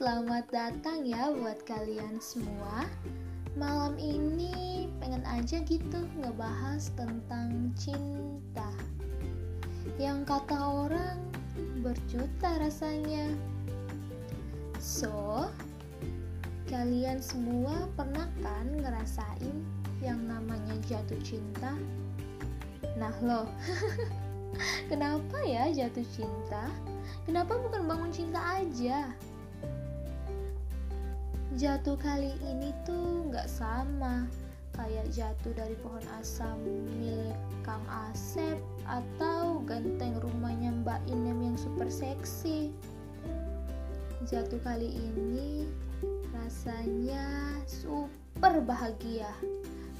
Selamat datang ya buat kalian semua. Malam ini pengen aja gitu ngebahas tentang cinta. Yang kata orang berjuta rasanya. So, kalian semua pernah kan ngerasain yang namanya jatuh cinta? Nah loh, kenapa ya jatuh cinta? Kenapa bukan bangun cinta aja? Jatuh kali ini tuh nggak sama kayak jatuh dari pohon asam milik Kang Asep atau ganteng rumahnya Mbak Inem yang super seksi. Jatuh kali ini rasanya super bahagia.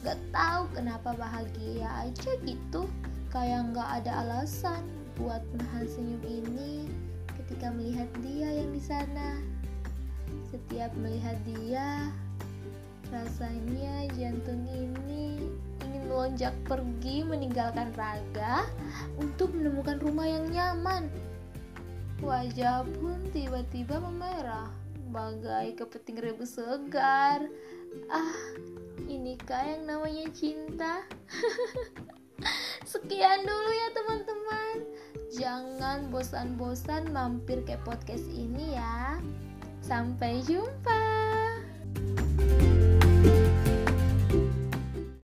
Gak tahu kenapa bahagia aja gitu, kayak nggak ada alasan buat menahan senyum ini ketika melihat dia yang di sana. Setiap melihat dia, rasanya jantung ini ingin melonjak pergi meninggalkan raga untuk menemukan rumah yang nyaman. Wajah pun tiba-tiba memerah, bagai kepiting rebus segar. Ah, inikah yang namanya cinta? Sekian dulu ya teman-teman. Jangan bosan-bosan mampir ke podcast ini ya. Sampai jumpa.